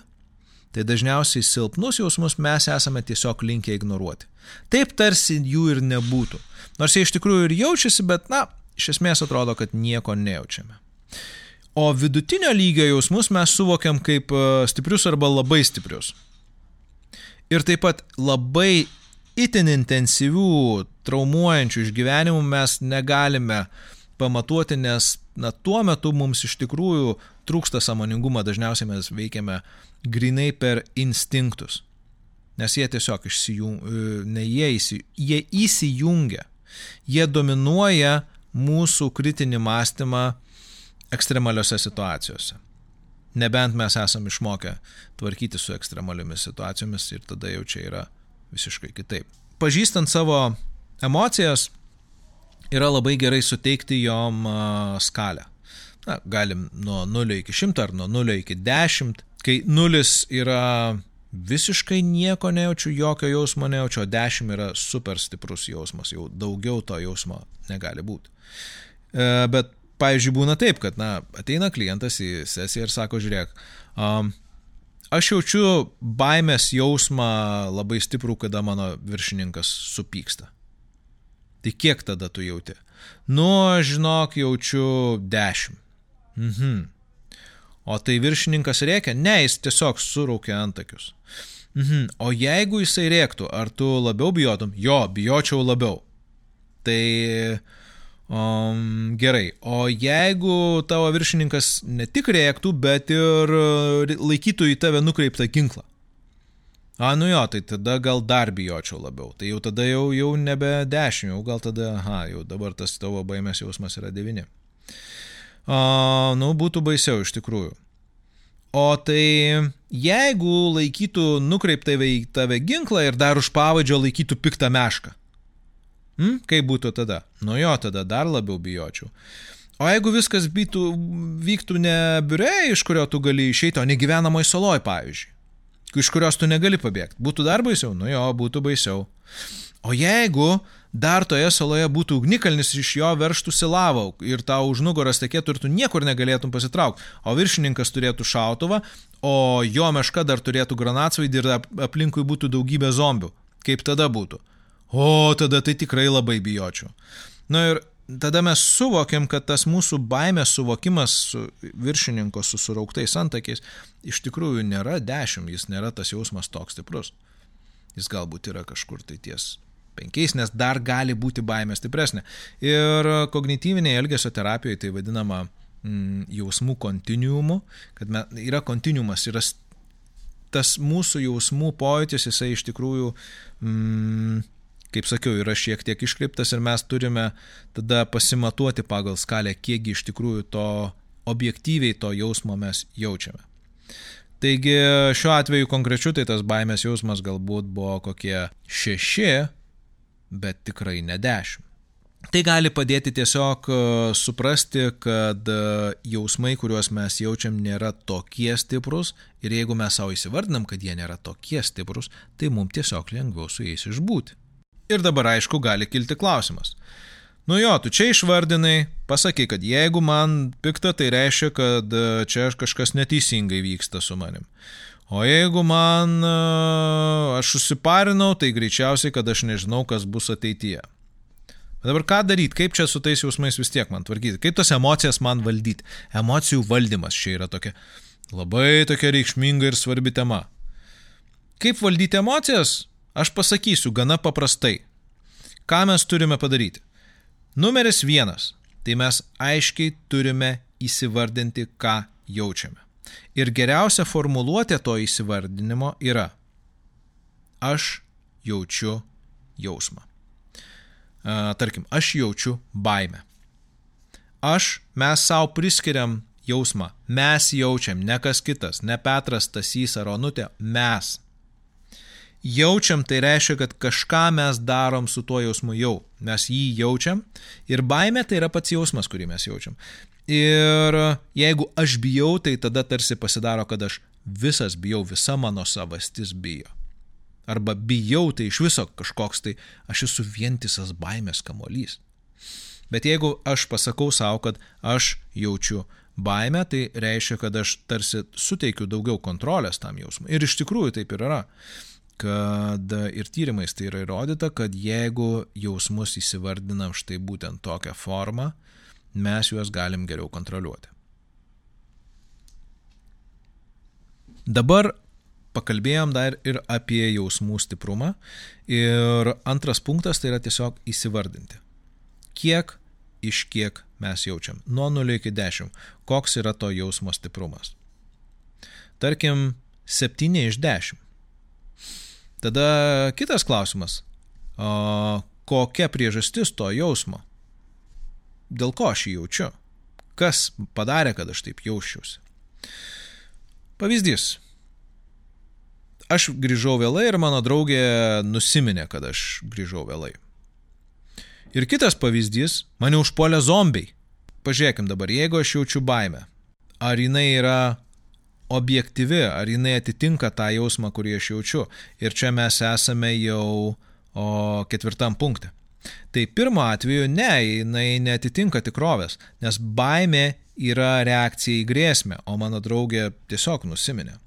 tai dažniausiai silpnus jausmus mes esame tiesiog linkę ignoruoti. Taip tarsi jų ir nebūtų. Nors jie iš tikrųjų ir jaučiasi, bet, na, iš esmės atrodo, kad nieko nejaučiame. O vidutinio lygio jausmus mes suvokiam kaip e, stiprius arba labai stiprius. Ir taip pat labai itin intensyvių, traumuojančių išgyvenimų mes negalime pamatuoti, nes na, tuo metu mums iš tikrųjų trūksta samoningumo, dažniausiai mes veikiame grinai per instinktus. Nes jie tiesiog išsijungia, e, ne jie, įsi, jie įsijungia, jie dominuoja mūsų kritinį mąstymą ekstremaliose situacijose. Nebent mes esame išmokę tvarkyti su ekstremaliomis situacijomis ir tada jau čia yra visiškai kitaip. Pažįstant savo emocijas, yra labai gerai suteikti jom skalę. Na, galim nuo 0 iki 100 ar nuo 0 iki 10. Kai 0 yra visiškai nieko nejaučiu, jokio jausmo nejaučiu, o 10 yra super stiprus jausmas, jau daugiau to jausmo negali būti. E, bet pavyzdžiui, būna taip, kad, na, ateina klientas į sesiją ir sako, žiūrėk, um, aš jaučiu baimės jausmą labai stiprų, kada mano viršininkas supyksta. Tai kiek tada tu jauti? Nu, žinok, jaučiu 10. Mhm. O tai viršininkas rėkia? Ne, jis tiesiog suraukia antakius. Mhm. O jeigu jisai rėktų, ar tu labiau bijotum? Jo, bijočiau labiau. Tai Um, gerai, o jeigu tavo viršininkas ne tik rėktų, bet ir e, laikytų į tave nukreiptą ginklą. A, nu jo, tai tada gal dar bijočiau labiau. Tai jau tada jau, jau nebe 10, jau gal tada, aha, jau dabar tas tavo baimės jausmas yra 9. A, nu, būtų baisiau iš tikrųjų. O tai jeigu laikytų nukreiptą į tave ginklą ir dar už pavadžio laikytų piktą mešką. Hmm? Kaip būtų tada? Nu jo, tada dar labiau bijočiau. O jeigu viskas bytų, vyktų ne biure, iš kurio tu gali išeiti, o ne gyvenamoj saloj, pavyzdžiui, iš kurios tu negali pabėgti, būtų dar baisiau? Nu jo, būtų baisiau. O jeigu dar toje saloje būtų ugnikalnis iš jo verštųsi lavau ir tau už nugaras tekėtų ir tu niekur negalėtum pasitraukti, o viršininkas turėtų šautuvą, o jo meška dar turėtų granatsvaidį ir aplinkui būtų daugybė zombių, kaip tada būtų? O, tada tai tikrai labai bijočiau. Na ir tada mes suvokiam, kad tas mūsų baimės suvokimas su viršininko su surauktais antakiais iš tikrųjų nėra dešimt, jis nėra tas jausmas toks stiprus. Jis galbūt yra kažkur tai ties penkiais, nes dar gali būti baimė stipresnė. Ir kognityvinėje elgesio terapijoje tai vadinama mm, jausmų kontinuumu, kad me, yra kontinuumas, yra tas mūsų jausmų pojūtis, jisai iš tikrųjų mm, kaip sakiau, yra šiek tiek iškreiptas ir mes turime tada pasimatuoti pagal skalę, kiekgi iš tikrųjų to objektyviai to jausmo mes jaučiame. Taigi šiuo atveju konkrečiu tai tas baimės jausmas galbūt buvo kokie šeši, bet tikrai ne dešimt. Tai gali padėti tiesiog e, suprasti, kad e, jausmai, kuriuos mes jaučiam, nėra tokie stiprus ir jeigu mes savo įsivardinam, kad jie nėra tokie stiprus, tai mums tiesiog lengviau su jais išbūti. Ir dabar aišku gali kilti klausimas. Nu jo, tu čia išvardinai, pasakai, kad jeigu man pikta, tai reiškia, kad e, čia kažkas neteisingai vyksta su manim. O jeigu man e, aš susiparinau, tai greičiausiai, kad aš nežinau, kas bus ateityje. Bet dabar ką daryti, kaip čia su tais jausmais vis tiek man tvarkyti, kaip tos emocijas man valdyti. Emocijų valdymas čia yra tokia labai tokia reikšminga ir svarbi tema. Kaip valdyti emocijas? Aš pasakysiu gana paprastai. Ką mes turime padaryti? Numeris vienas. Tai mes aiškiai turime įsivardinti, ką jaučiame. Ir geriausia formuluotė to įsivardinimo yra aš jaučiu jausmą. Tarkim, aš jaučiu baimę. Aš, mes savo priskiriam jausmą. Mes jaučiam, ne kas kitas, ne Petras, Tasys ar Onutė, mes jaučiam, tai reiškia, kad kažką mes darom su tuo jausmu jau. Mes jį jaučiam ir baime tai yra pats jausmas, kurį mes jaučiam. Ir jeigu aš bijau, tai tada tarsi pasidaro, kad aš visas bijau, visa mano savastis bijo. Arba bijau, tai iš viso kažkoks tai aš esu vientisas baimės kamolys. Bet jeigu aš pasakau savo, kad aš jaučiu baimę, tai reiškia, kad aš tarsi suteikiu daugiau kontrolės tam jausmui. Ir iš tikrųjų taip ir yra kad ir tyrimais tai yra įrodyta, kad jeigu jausmus įsivardinam štai būtent tokią formą, mes juos galim geriau kontroliuoti. Dabar pakalbėjom dar ir apie jausmų stiprumą. Ir antras punktas tai yra tiesiog įsivardinti. Kiek iš kiek mes jaučiam. Nuo 0 iki 10. Koks yra to jausmo stiprumas. Tarkim, 7 iš 10. Tada kitas klausimas. O, kokia priežastis to jausmo? Dėl ko aš jį jaučiu? Kas padarė, kad aš taip jausčiausi? Pavyzdys. Aš grįžau vėlai ir mano draugė nusiminė, kad aš grįžau vėlai. Ir kitas pavyzdys, mane užpuolė zombiai. Pažiūrėkim dabar, jeigu aš jaučiu baimę, ar jinai yra objektyvi, ar jinai atitinka tą jausmą, kurį aš jaučiu. Ir čia mes esame jau o, ketvirtam punktui. Tai pirmo atveju ne, jinai netitinka tikrovės, nes baimė yra reakcija į grėsmę, o mano draugė tiesiog nusiminė.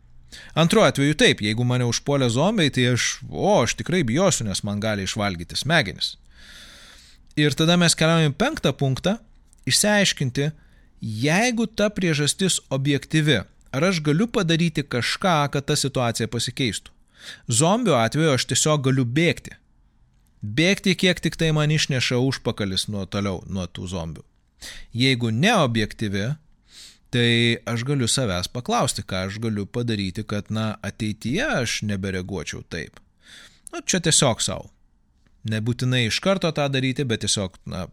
Antruoju atveju taip, jeigu mane užpuolė zombiai, tai aš, o, aš tikrai bijosiu, nes man gali išvalgyti smegenis. Ir tada mes keliaujame į penktą punktą, išsiaiškinti, jeigu ta priežastis objektyvi, Ar aš galiu padaryti kažką, kad ta situacija pasikeistų? Zombių atveju aš tiesiog galiu bėgti. Bėgti, kiek tik tai man išneša užpakalis nuo toliau, nuo tų zombių. Jeigu neobjektyvi, tai aš galiu savęs paklausti, ką aš galiu padaryti, kad, na, ateityje aš nebereaguočiau taip. Na, čia tiesiog savo. Nebūtinai iš karto tą daryti, bet tiesiog, na,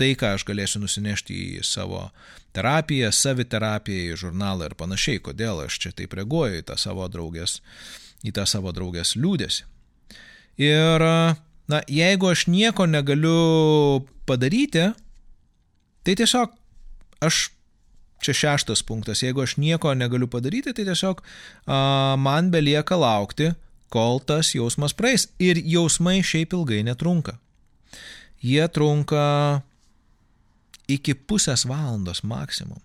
tai, ką aš galėsiu nusinešti į savo terapiją, saviterapiją, į žurnalą ir panašiai, kodėl aš čia taip reaguoju į tą savo draugės, į tą savo draugės liūdėsi. Ir, na, jeigu aš nieko negaliu padaryti, tai tiesiog aš, čia šeštas punktas, jeigu aš nieko negaliu padaryti, tai tiesiog a, man belieka laukti, kol tas jausmas praeis. Ir jausmai šiaip ilgai netrunka. Jie trunka iki pusės valandos maksimum.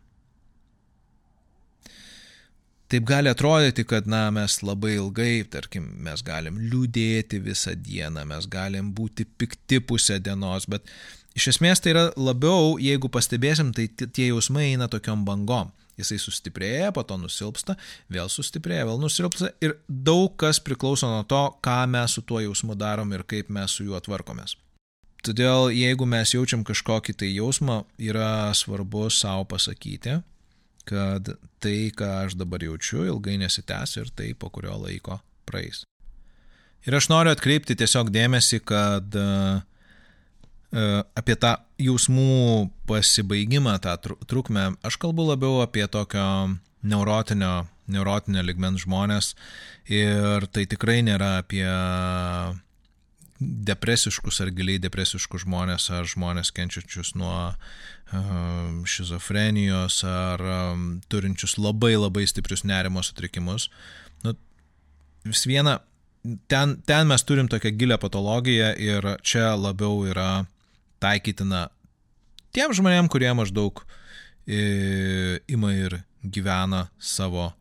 taip gali atrodyti, kad, na, mes labai ilgai, tarkim, mes galim liūdėti visą dieną, mes galim būti pikti pusę dienos, bet iš esmės tai yra labiau, jeigu pastebėsim, tai tie jausmai eina tokiom bangom. Jisai sustiprėja, po to nusilpsta, vėl sustiprėja, vėl nusilpsta ir daug kas priklauso nuo to, ką mes su tuo jausmu darom ir kaip mes su juo tvarkomės. Todėl jeigu mes jaučiam kažkokį tai jausmą, yra svarbu savo pasakyti, kad tai, ką aš dabar jaučiu, ilgai nesitęs ir tai po kurio laiko praeis. Ir aš noriu atkreipti tiesiog dėmesį, kad uh, apie tą jausmų pasibaigimą, tą trukmę, aš kalbu labiau apie tokio neurotinio, neurotinio ligmens žmonės ir tai tikrai nėra apie depresiškus ar giliai depresiškus žmonės, ar žmonės kenčiančius nuo um, šizofrenijos, ar um, turinčius labai labai stiprius nerimo sutrikimus. Nu, vis viena, ten, ten mes turim tokią gilę patologiją ir čia labiau yra taikytina tiem žmonėm, kurie maždaug e, ima ir gyvena savo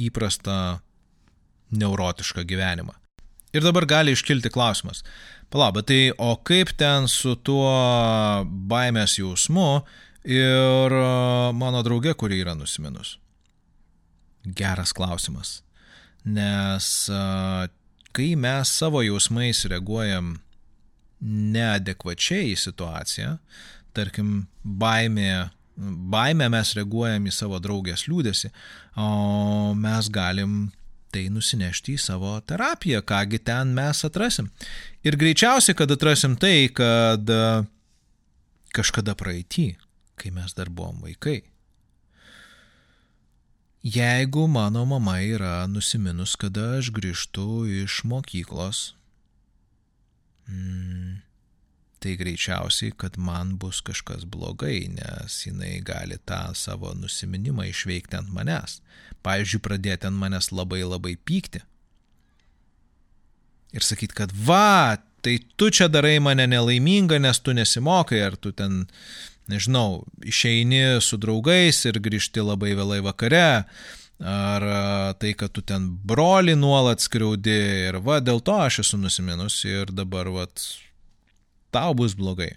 įprastą neurotišką gyvenimą. Ir dabar gali iškilti klausimas. Palauk, tai o kaip ten su tuo baimės jausmu ir e, mano draugė, kuri yra nusiminus? Geras klausimas. Nes e, kai mes savo jausmais reaguojam neadekvačiai į situaciją, tarkim, baimė, baimė mes reaguojam į savo draugės liūdėsi, o mes galim tai nusinešti į savo terapiją, kągi ten mes atrasim. Ir greičiausiai, kad atrasim tai, kad e, kažkada praeitį, kai mes dar buvom vaikai. Jeigu mano mama yra nusiminus, kada aš grįžtu iš mokyklos, mm, tai greičiausiai, kad man bus kažkas blogai, nes jinai gali tą savo nusiminimą išveikti ant manęs. Pavyzdžiui, pradėti ant manęs labai labai pykti. Ir sakyti, kad va, tai tu čia darai mane nelaimingą, nes tu nesimokai, ar tu ten, nežinau, išeini su draugais ir grįžti labai vėlai vakare, ar tai, kad tu ten broli nuolat skriaudi ir va, dėl to aš esu nusiminus ir dabar, va, tau bus blogai.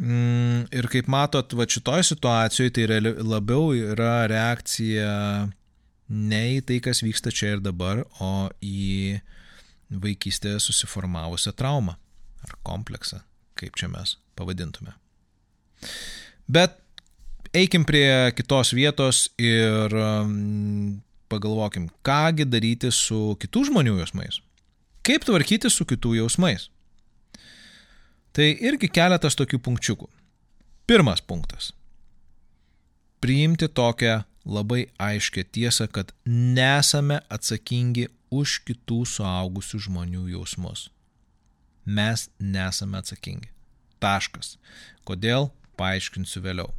Mm, ir kaip matot, va šitoj situacijoje tai labiau yra reakcija ne į tai, kas vyksta čia ir dabar, o į vaikystėje susiformavusią traumą ar kompleksą, kaip čia mes pavadintume. Bet eikim prie kitos vietos ir um, pagalvokim, kągi daryti su kitų žmonių jausmais. Kaip tvarkyti su kitų jausmais. Tai irgi keletas tokių punkčiukų. Pirmas punktas. Priimti tokią labai aiškę tiesą, kad nesame atsakingi už kitų suaugusių žmonių jausmus. Mes nesame atsakingi. Taškas. Kodėl? Paaiškinsiu vėliau.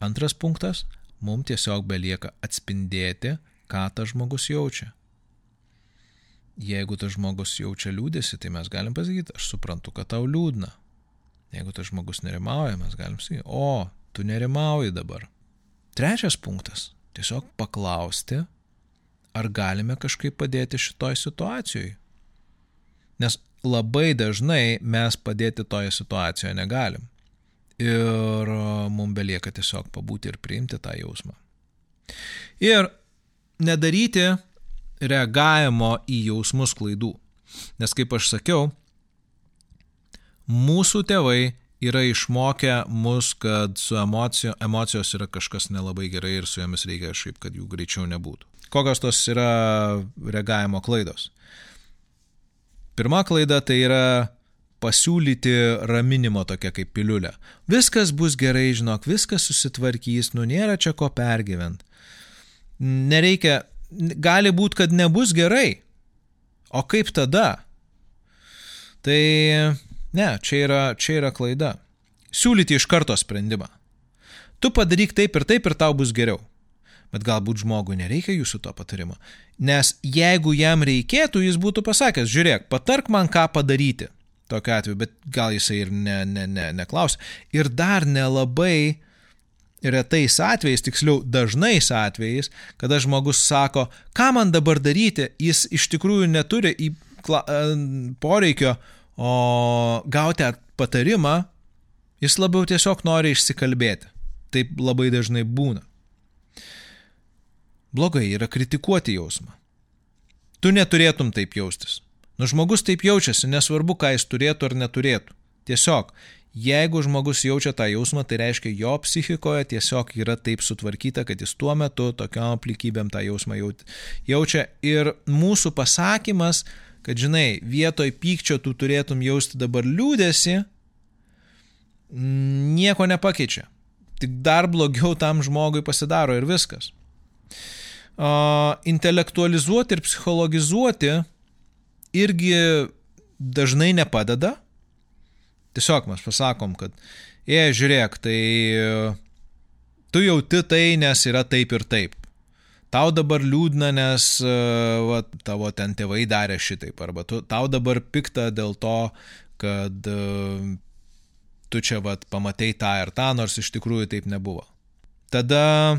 Antras punktas. Mums tiesiog belieka atspindėti, ką tas žmogus jaučia. Jeigu tas žmogus jaučia liūdėsi, tai mes galim pasakyti, aš suprantu, kad tau liūdna. Jeigu tas žmogus nerimauja, mes galim sakyti, o, tu nerimauji dabar. Trečias punktas - tiesiog paklausti, ar galime kažkaip padėti šitoj situacijai. Nes labai dažnai mes padėti toje situacijoje negalim. Ir mums belieka tiesiog pabūti ir priimti tą jausmą. Ir nedaryti reagavimo į jausmus klaidų. Nes kaip aš sakiau, mūsų tėvai yra išmokę mus, kad su emocijo, emocijos yra kažkas nelabai gerai ir su jomis reikia kažkaip, kad jų greičiau nebūtų. Kokios tos yra reagavimo klaidos? Pirma klaida tai yra pasiūlyti raminimo tokia kaip piliulė. Viskas bus gerai, žinok, viskas susitvarkys, nu nėra čia ko pergyvent. Nereikia, gali būti, kad nebus gerai. O kaip tada? Tai ne, čia yra, čia yra klaida. Siūlyti iš karto sprendimą. Tu padaryk taip ir taip ir tau bus geriau. Bet galbūt žmogui nereikia jūsų to patarimo. Nes jeigu jam reikėtų, jis būtų pasakęs, žiūrėk, patark man ką padaryti. Tokiu atveju, bet gal jisai ir ne, ne, ne, neklaus. Ir dar nelabai retais atvejais, tiksliau dažnais atvejais, kada žmogus sako, ką man dabar daryti, jis iš tikrųjų neturi į poreikio o gauti patarimą, jis labiau tiesiog nori išsikalbėti. Taip labai dažnai būna. Blogai yra kritikuoti jausmą. Tu neturėtum taip jaustis. Nu žmogus taip jaučiasi, nesvarbu, ką jis turėtų ar neturėtų. Tiesiog Jeigu žmogus jaučia tą jausmą, tai reiškia, jo psichikoje tiesiog yra taip sutvarkyta, kad jis tuo metu tokiam aplikybėm tą jausmą jaučia. Ir mūsų pasakymas, kad žinai, vietoj pykčio tu turėtum jausti dabar liūdėsi, nieko nepakeičia. Tik dar blogiau tam žmogui pasidaro ir viskas. Uh, intelektualizuoti ir psichologizuoti irgi dažnai nepadeda Tiesiog mes pasakom, kad, jie, žiūrėk, tai tu jauti tai, nes yra taip ir taip. Tau dabar liūdna, nes va, tavo ten tėvai darė šitaip, arba tu, tau dabar pikta dėl to, kad tu čia vat, pamatei tą ir tą, nors iš tikrųjų taip nebuvo. Tada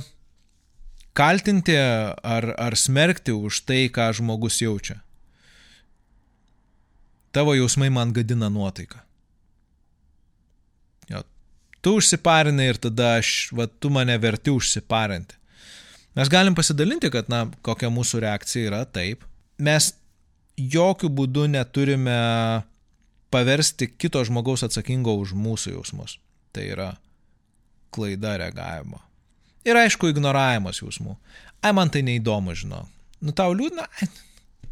kaltinti ar, ar smerkti už tai, ką žmogus jaučia. Tavo jausmai man gadina nuotaiką tu užsiparinai ir tada aš, va, tu mane verti užsiparinti. Mes galim pasidalinti, kad, na, kokia mūsų reakcija yra taip. Mes jokių būdų neturime paversti kito žmogaus atsakingo už mūsų jausmus. Tai yra klaida reagavimo. Ir aišku, ignoravimas jausmų. Ai, man tai neįdomu, žinau. Nu, tau liūdna, ai,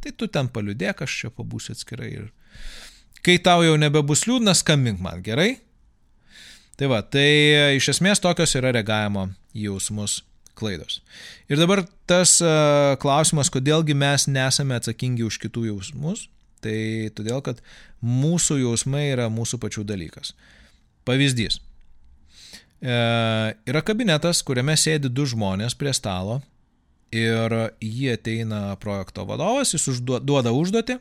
tai tu ten paliudėk, aš čia pabūsiu atskirai. Ir kai tau jau nebebus liūdna, skambink man, gerai? Tai va, tai e, iš esmės tokios yra reagavimo jausmus klaidos. Ir dabar tas uh, klausimas, kodėlgi mes nesame atsakingi už kitų jausmus, tai todėl, kad mūsų jausmai yra mūsų pačių dalykas. Pavyzdys. E, yra kabinetas, kuriame sėdi du žmonės prie stalo ir jie ateina projekto vadovas, jis užduoda užduotį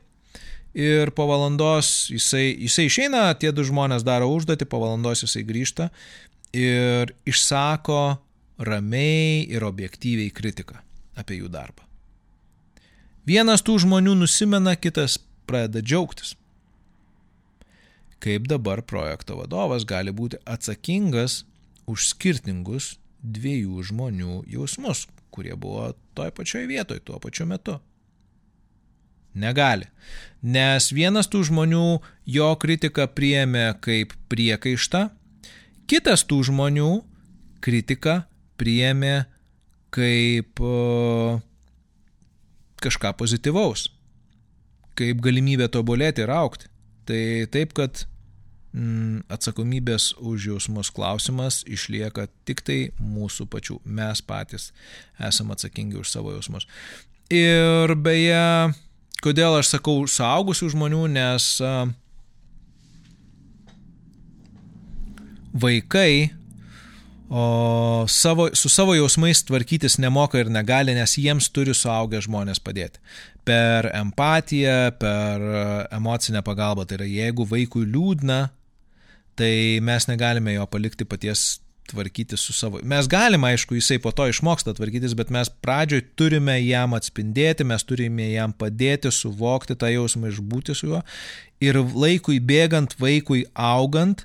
ir po valandos jisai, jisai išeina, tie du žmonės daro užduotį, po valandos jisai grįžta ir išsako ramiai ir objektyviai kritiką apie jų darbą. Vienas tų žmonių nusimena, kitas pradeda džiaugtis. Kaip dabar projekto vadovas gali būti atsakingas už skirtingus dviejų žmonių jausmus, kurie buvo toj pačioj vietoj tuo pačiu metu. Negali. Nes vienas tų žmonių jo kritiką priėmė kaip priekaištą, kitas tų žmonių kritiką priėmė kaip kažką pozityvaus, kaip galimybę tobulėti ir aukti. Tai taip, kad mm, atsakomybės už jausmus klausimas išlieka tik tai mūsų pačių. Mes patys esame atsakingi už savo jausmus. Ir beje, Kodėl aš sakau suaugusių žmonių, nes vaikai o savo, su savo jausmais tvarkytis nemoka ir negali, nes jiems turi suaugę žmonės padėti. Per empatiją, per emocinę pagalbą. Tai yra, jeigu vaikui liūdna, tai mes negalime jo palikti paties tvarkytis su savo. Mes galime, aišku, jisai po to išmoksta tvarkytis, bet mes pradžioj turime jam atspindėti, mes turime jam padėti suvokti tą jausmą, išbūti su juo. Ir laikui bėgant, vaikui augant,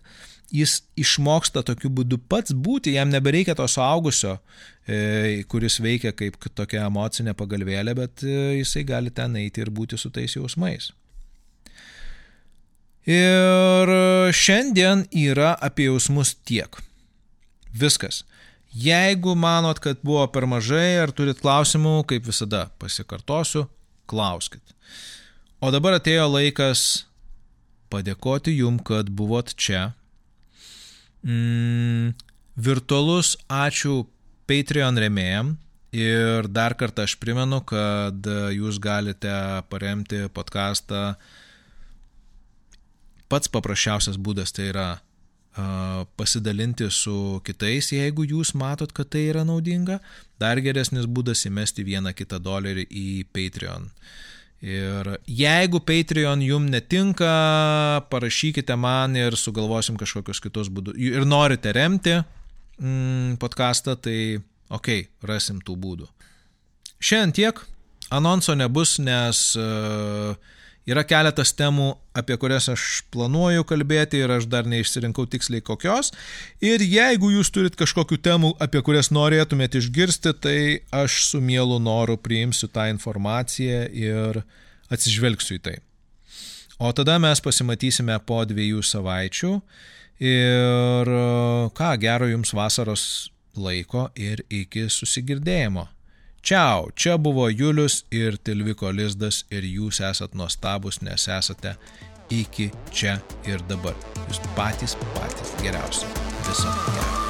jis išmoksta tokiu būdu pats būti, jam nebereikia to suaugusio, e, kuris veikia kaip tokia emocinė pagalvėlė, bet e, jisai gali ten eiti ir būti su tais jausmais. Ir šiandien yra apie jausmus tiek. Viskas. Jeigu manot, kad buvo per mažai ar turit klausimų, kaip visada pasikartosiu, klauskit. O dabar atėjo laikas padėkoti jum, kad buvot čia. Mm, virtualus ačiū Patreon remėjam ir dar kartą aš primenu, kad jūs galite paremti podcastą. Pats paprasčiausias būdas tai yra pasidalinti su kitais, jeigu jūs matot, kad tai yra naudinga. Dar geresnis būdas įmesti vieną kitą dolerį į Patreon. Ir jeigu Patreon jum netinka, parašykite man ir sugalvosim kažkokius kitus būdus. Ir norite remti, mm, podcastą, tai ok, rasim tų būdų. Šiandien tiek, anonso nebus, nes uh, yra keletas temų, apie kurias aš planuoju kalbėti ir aš dar neišsirinkau tiksliai kokios. Ir jeigu jūs turit kažkokių temų, apie kurias norėtumėte išgirsti, tai aš su mielu noru priimsiu tą informaciją ir atsižvelgsiu į tai. O tada mes pasimatysime po dviejų savaičių ir ką, gero jums vasaros laiko ir iki susigirdėjimo. Čiau, čia buvo Julius ir Tilviko Lizdas ir jūs esat nuostabus, nes esate iki čia ir dabar. Jūs patys patys geriausi. Viso gero.